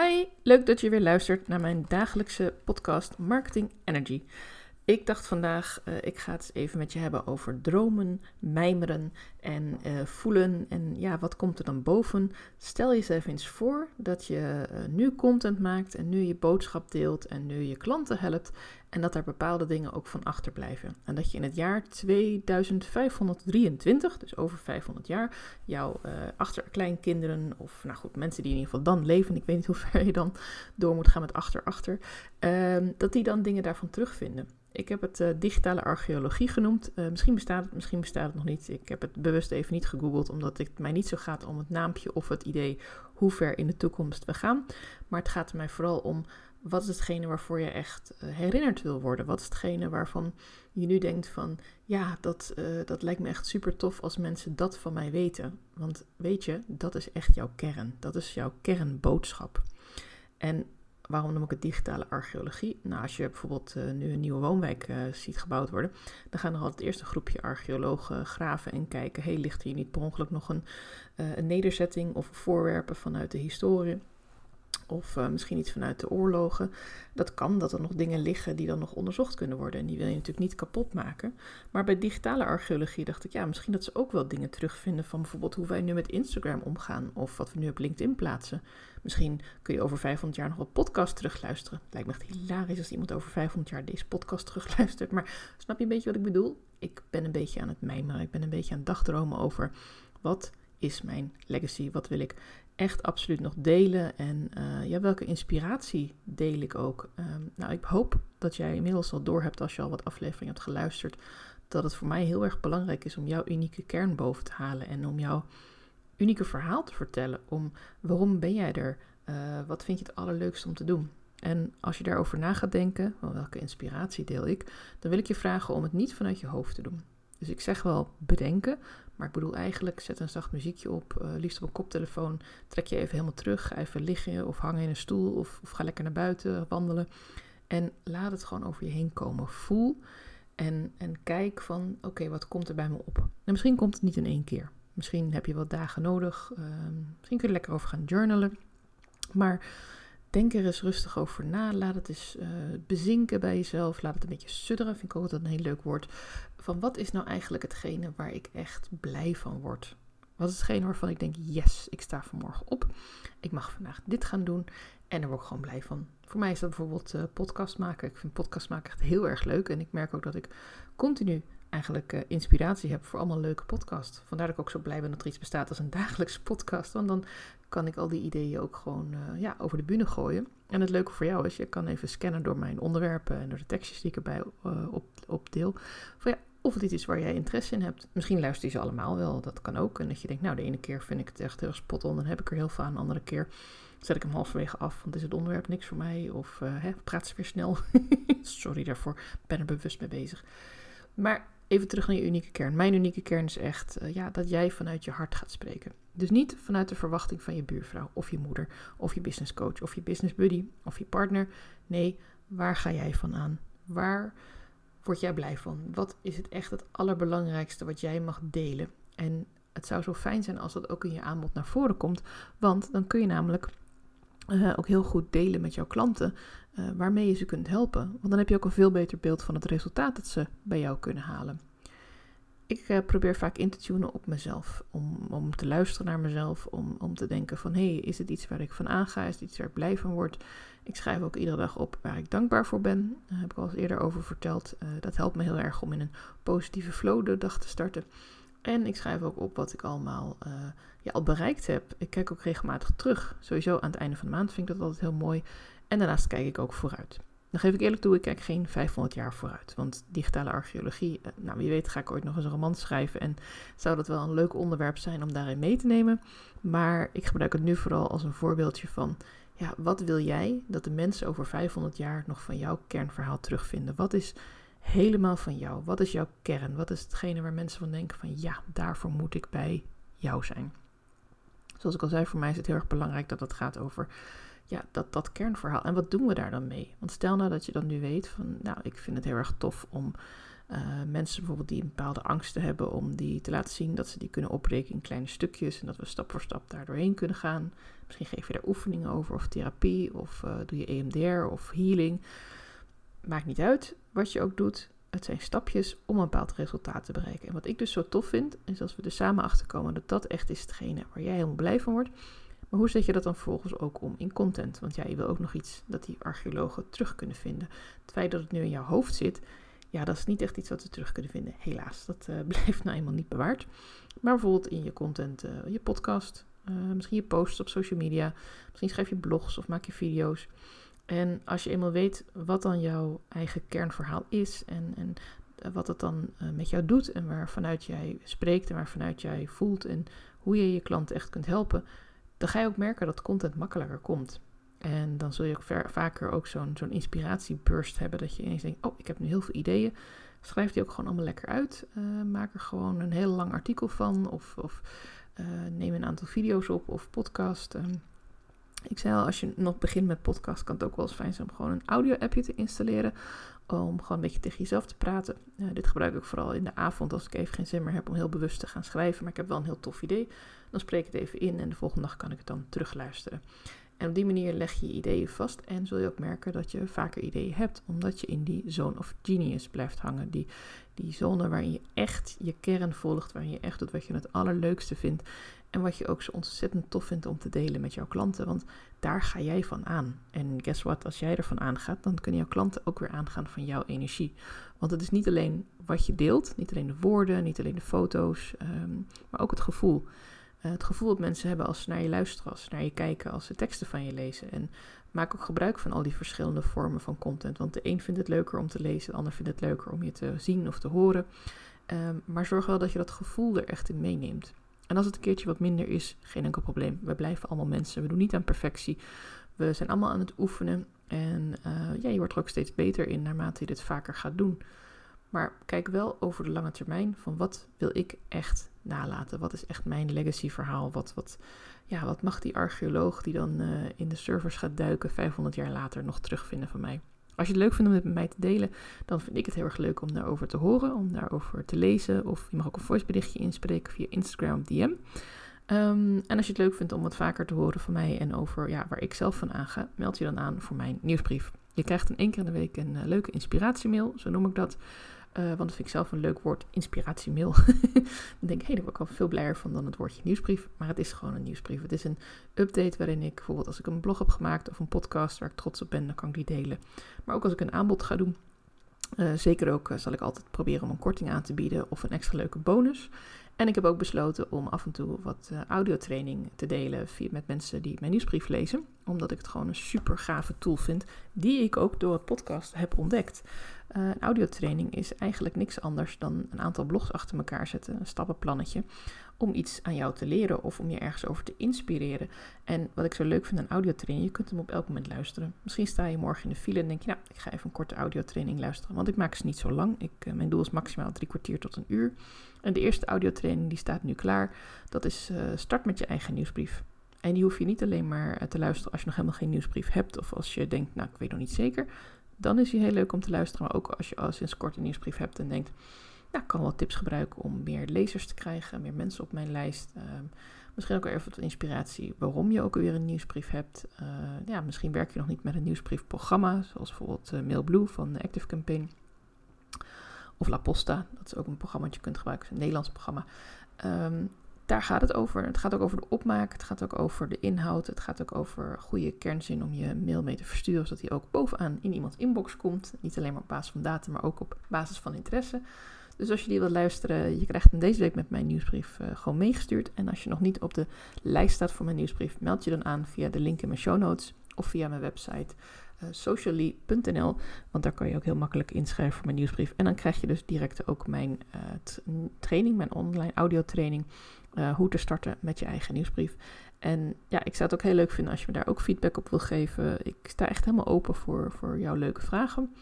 Hi, leuk dat je weer luistert naar mijn dagelijkse podcast Marketing Energy. Ik dacht vandaag, uh, ik ga het even met je hebben over dromen, mijmeren en uh, voelen. En ja, wat komt er dan boven? Stel jezelf eens voor dat je uh, nu content maakt en nu je boodschap deelt en nu je klanten helpt. En dat er bepaalde dingen ook van achterblijven. En dat je in het jaar 2523, dus over 500 jaar, jouw achterkleinkinderen of nou goed, mensen die in ieder geval dan leven, ik weet niet hoe ver je dan door moet gaan met achter, achter, ehm, dat die dan dingen daarvan terugvinden. Ik heb het uh, digitale archeologie genoemd. Uh, misschien bestaat het, misschien bestaat het nog niet. Ik heb het bewust even niet gegoogeld, omdat het mij niet zo gaat om het naampje of het idee hoe ver in de toekomst we gaan. Maar het gaat mij vooral om wat is hetgene waarvoor je echt uh, herinnerd wil worden? Wat is hetgene waarvan je nu denkt van ja, dat, dat lijkt me echt super tof als mensen dat van mij weten. Want weet je, dat is echt jouw kern. Dat is jouw kernboodschap. En Waarom noem ik het digitale archeologie? Nou, als je bijvoorbeeld uh, nu een nieuwe woonwijk uh, ziet gebouwd worden, dan gaan er altijd eerst een groepje archeologen graven en kijken: hey, ligt hier niet per ongeluk nog een, uh, een nederzetting of voorwerpen vanuit de historie? Of uh, misschien iets vanuit de oorlogen. Dat kan, dat er nog dingen liggen die dan nog onderzocht kunnen worden. En die wil je natuurlijk niet kapot maken. Maar bij digitale archeologie dacht ik, ja, misschien dat ze ook wel dingen terugvinden van bijvoorbeeld hoe wij nu met Instagram omgaan. Of wat we nu op LinkedIn plaatsen. Misschien kun je over 500 jaar nog wel podcast terugluisteren. Lijkt me echt hilarisch als iemand over 500 jaar deze podcast terugluistert. Maar snap je een beetje wat ik bedoel? Ik ben een beetje aan het mijmeren. Ik ben een beetje aan het dagdromen over wat is mijn legacy? Wat wil ik echt absoluut nog delen? En uh, ja, welke inspiratie deel ik ook? Um, nou, ik hoop dat jij inmiddels al door hebt als je al wat afleveringen hebt geluisterd. Dat het voor mij heel erg belangrijk is om jouw unieke kern boven te halen. En om jouw unieke verhaal te vertellen. Om waarom ben jij er? Uh, wat vind je het allerleukste om te doen? En als je daarover na gaat denken, well, welke inspiratie deel ik, dan wil ik je vragen om het niet vanuit je hoofd te doen. Dus ik zeg wel bedenken, maar ik bedoel eigenlijk, zet een zacht muziekje op, uh, liefst op een koptelefoon. Trek je even helemaal terug, even liggen of hangen in een stoel of, of ga lekker naar buiten wandelen. En laat het gewoon over je heen komen. Voel en, en kijk van, oké, wat komt er bij me op? En misschien komt het niet in één keer. Misschien heb je wat dagen nodig. Uh, misschien kun je er lekker over gaan journalen. Maar denk er eens rustig over na. Laat het eens uh, bezinken bij jezelf. Laat het een beetje sudderen. Vind ik ook altijd een heel leuk woord. Van wat is nou eigenlijk hetgene waar ik echt blij van word? Wat is hetgene waarvan ik denk, yes, ik sta vanmorgen op. Ik mag vandaag dit gaan doen. En daar word ik gewoon blij van. Voor mij is dat bijvoorbeeld uh, podcast maken. Ik vind podcast maken echt heel erg leuk. En ik merk ook dat ik continu eigenlijk uh, inspiratie heb voor allemaal leuke podcasts. Vandaar dat ik ook zo blij ben dat er iets bestaat als een dagelijkse podcast. Want dan kan ik al die ideeën ook gewoon uh, ja, over de bühne gooien. En het leuke voor jou is, je kan even scannen door mijn onderwerpen en door de tekstjes die ik erbij uh, op, op deel. Van ja, of iets is waar jij interesse in hebt. Misschien luister je ze allemaal wel, dat kan ook. En dat je denkt, nou de ene keer vind ik het echt heel spot on, dan heb ik er heel veel aan. De andere keer zet ik hem halverwege af, want is het onderwerp niks voor mij. Of hè, praat ze weer snel. Sorry daarvoor, ben er bewust mee bezig. Maar even terug naar je unieke kern. Mijn unieke kern is echt uh, ja, dat jij vanuit je hart gaat spreken. Dus niet vanuit de verwachting van je buurvrouw of je moeder of je business coach of je business buddy of je partner. Nee, waar ga jij van aan? Waar word jij blij van? Wat is het echt het allerbelangrijkste wat jij mag delen? En het zou zo fijn zijn als dat ook in je aanbod naar voren komt, want dan kun je namelijk uh, ook heel goed delen met jouw klanten uh, waarmee je ze kunt helpen. Want dan heb je ook een veel beter beeld van het resultaat dat ze bij jou kunnen halen. Ik uh, probeer vaak in te tunen op mezelf, om, om te luisteren naar mezelf, om, om te denken van hé, hey, is het iets waar ik van aanga, is het iets waar ik blij van word. Ik schrijf ook iedere dag op waar ik dankbaar voor ben, daar heb ik al eens eerder over verteld. dat helpt me heel erg om in een positieve flow de dag te starten. En ik schrijf ook op wat ik allemaal ja, al bereikt heb. Ik kijk ook regelmatig terug. Sowieso aan het einde van de maand vind ik dat altijd heel mooi. En daarnaast kijk ik ook vooruit. Dan geef ik eerlijk toe, ik kijk geen 500 jaar vooruit. Want digitale archeologie, uh, nou wie weet ga ik ooit nog eens een roman schrijven. En zou dat wel een leuk onderwerp zijn om daarin mee te nemen. Maar ik gebruik het nu vooral als een voorbeeldje van... Ja, wat wil jij dat de mensen over 500 jaar nog van jouw kernverhaal terugvinden? Wat is helemaal van jou? Wat is jouw kern? Wat is hetgene waar mensen van denken van ja, daarvoor moet ik bij jou zijn? Zoals ik al zei, voor mij is het heel erg belangrijk dat het gaat over ja, dat, dat kernverhaal. En wat doen we daar dan mee? Want stel nou dat je dan nu weet van, nou, ik vind het heel erg tof om Uh, mensen bijvoorbeeld die een bepaalde angsten hebben om die te laten zien, dat ze die kunnen opbreken in kleine stukjes en dat we stap voor stap daar doorheen kunnen gaan. Misschien geef je daar oefeningen over of therapie of uh, doe je EMDR of healing. Maakt niet uit wat je ook doet. Het zijn stapjes om een bepaald resultaat te bereiken. En wat ik dus zo tof vind, is als we er samen achter komen dat dat echt is hetgene waar jij helemaal blij van wordt. Maar hoe zet je dat dan vervolgens ook om in content? Want ja, je wil ook nog iets dat die archeologen terug kunnen vinden. Het feit dat het nu in jouw hoofd zit, ja, dat is niet echt iets wat ze terug kunnen vinden. Helaas, dat uh, blijft nou eenmaal niet bewaard. Maar bijvoorbeeld in je content, uh, je podcast, uh, misschien je posts op social media, misschien schrijf je blogs of maak je video's. En als je eenmaal weet wat dan jouw eigen kernverhaal is en, en wat het dan met jou doet en waar vanuit jij spreekt en waar vanuit jij voelt en hoe je je klanten echt kunt helpen, dan ga je ook merken dat content makkelijker komt. En dan zul je ook vaker ook zo'n zo'n inspiratieburst hebben. Dat je ineens denkt, oh, ik heb nu heel veel ideeën. Schrijf die ook gewoon allemaal lekker uit. Uh, maak er gewoon een heel lang artikel van. Of, of uh, neem een aantal video's op of podcast. Uh, ik zei al, als je nog begint met podcast, kan het ook wel eens fijn zijn om gewoon een audio-appje te installeren. Om gewoon een beetje tegen jezelf te praten. dit gebruik ik vooral in de avond als ik even geen zin meer heb om heel bewust te gaan schrijven. Maar ik heb wel een heel tof idee. Dan spreek ik het even in en de volgende dag kan ik het dan terugluisteren. En op die manier leg je je ideeën vast en zul je ook merken dat je vaker ideeën hebt, omdat je in die zone of genius blijft hangen. Die, die zone waarin je echt je kern volgt, waarin je echt doet wat je het allerleukste vindt. En wat je ook zo ontzettend tof vindt om te delen met jouw klanten. Want daar ga jij van aan. En guess what, als jij ervan aangaat, dan kunnen jouw klanten ook weer aangaan van jouw energie. Want het is niet alleen wat je deelt, niet alleen de woorden, niet alleen de foto's, um, maar ook het gevoel. Eh, het gevoel dat mensen hebben als ze naar je luisteren, als ze naar je kijken, als ze teksten van je lezen. En maak ook gebruik van al die verschillende vormen van content. Want de een vindt het leuker om te lezen, de ander vindt het leuker om je te zien of te horen. Ehm, maar zorg wel dat je dat gevoel er echt in meeneemt. En als het een keertje wat minder is, geen enkel probleem. We blijven allemaal mensen. We doen niet aan perfectie. We zijn allemaal aan het oefenen. En uh, ja, je wordt er ook steeds beter in naarmate je dit vaker gaat doen. Maar kijk wel over de lange termijn van wat wil ik echt nalaten? Wat is echt mijn legacy verhaal? Wat, wat, ja, wat mag die archeoloog die dan uh, in de servers gaat duiken 500 jaar later nog terugvinden van mij? Als je het leuk vindt om het met mij te delen, dan vind ik het heel erg leuk om daarover te horen, om daarover te lezen. Of je mag ook een voiceberichtje inspreken via Instagram DM. Um, en als je het leuk vindt om wat vaker te horen van mij en over ja, waar ik zelf van aanga, meld je dan aan voor mijn nieuwsbrief. Je krijgt in één keer in de week een uh, leuke inspiratiemail, zo noem ik dat. Uh, want dat vind ik zelf een leuk woord, inspiratiemail. dan denk ik, hé, hey, daar word ik al veel blijer van dan het woordje nieuwsbrief. Maar het is gewoon een nieuwsbrief. Het is een update waarin ik bijvoorbeeld als ik een blog heb gemaakt of een podcast waar ik trots op ben, dan kan ik die delen. Maar ook als ik een aanbod ga doen, uh, zeker ook uh, zal ik altijd proberen om een korting aan te bieden of een extra leuke bonus. En ik heb ook besloten om af en toe wat uh, audiotraining te delen via, met mensen die mijn nieuwsbrief lezen. Omdat ik het gewoon een super gave tool vind, die ik ook door het podcast heb ontdekt. Uh, een audiotraining is eigenlijk niks anders dan een aantal blogs achter elkaar zetten, een stappenplannetje, om iets aan jou te leren of om je ergens over te inspireren. En wat ik zo leuk vind aan audiotraining, je kunt hem op elk moment luisteren. Misschien sta je morgen in de file en denk je, nou, ik ga even een korte audiotraining luisteren, want ik maak ze niet zo lang. Ik, uh, mijn doel is maximaal drie kwartier tot een uur. En de eerste audiotraining die staat nu klaar. Dat is uh, start met je eigen nieuwsbrief. En die hoef je niet alleen maar te luisteren als je nog helemaal geen nieuwsbrief hebt of als je denkt, nou, ik weet nog niet zeker dan is hij heel leuk om te luisteren. Maar ook als je al sinds kort een nieuwsbrief hebt en denkt, nou, ik kan wel tips gebruiken om meer lezers te krijgen, meer mensen op mijn lijst. Uh, misschien ook even wat inspiratie waarom je ook weer een nieuwsbrief hebt. Uh, ja, misschien werk je nog niet met een nieuwsbriefprogramma, zoals bijvoorbeeld uh, Mailblue van Active Campaign. Of La Posta, dat is ook een programma dat je kunt gebruiken, een Nederlands programma. Um, daar gaat het over. Het gaat ook over de opmaak, het gaat ook over de inhoud, het gaat ook over goede kernzin om je mail mee te versturen, zodat die ook bovenaan in iemands inbox komt. Niet alleen maar op basis van data, maar ook op basis van interesse. Dus als je die wilt luisteren, je krijgt hem deze week met mijn nieuwsbrief uh, gewoon meegestuurd. En als je nog niet op de lijst staat voor mijn nieuwsbrief, meld je dan aan via de link in mijn show notes of via mijn website uh, socially.nl. Want daar kan je ook heel makkelijk inschrijven voor mijn nieuwsbrief. En dan krijg je dus direct ook mijn uh, training, mijn online audiotraining. Uh, hoe te starten met je eigen nieuwsbrief. En ja, ik zou het ook heel leuk vinden als je me daar ook feedback op wil geven. Ik sta echt helemaal open voor, voor jouw leuke vragen.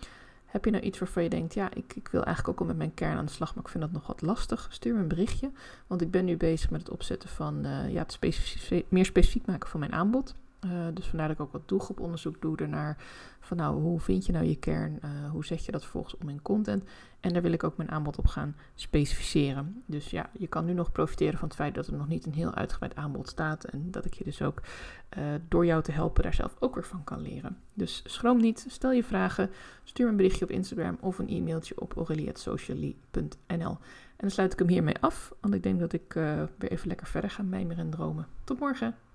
Heb je nou iets waarvan je denkt, ja, ik, ik wil eigenlijk ook al met mijn kern aan de slag, maar ik vind dat nog wat lastig? Stuur me een berichtje, want ik ben nu bezig met het opzetten van, uh, ja, het meer specifiek maken van mijn aanbod. Uh, dus vandaar dat ik ook wat doelgroeponderzoek doe ernaar. Van nou, hoe vind je nou je kern? Uh, hoe zet je dat vervolgens om in content? En daar wil ik ook mijn aanbod op gaan specificeren. Dus ja, je kan nu nog profiteren van het feit dat er nog niet een heel uitgebreid aanbod staat. En dat ik je dus ook uh, door jou te helpen daar zelf ook weer van kan leren. Dus schroom niet, stel je vragen, stuur me een berichtje op Instagram of een e-mailtje op aurelie.socially.nl. En dan sluit ik hem hiermee af, want ik denk dat ik weer even lekker verder ga mijmeren en dromen. Tot morgen!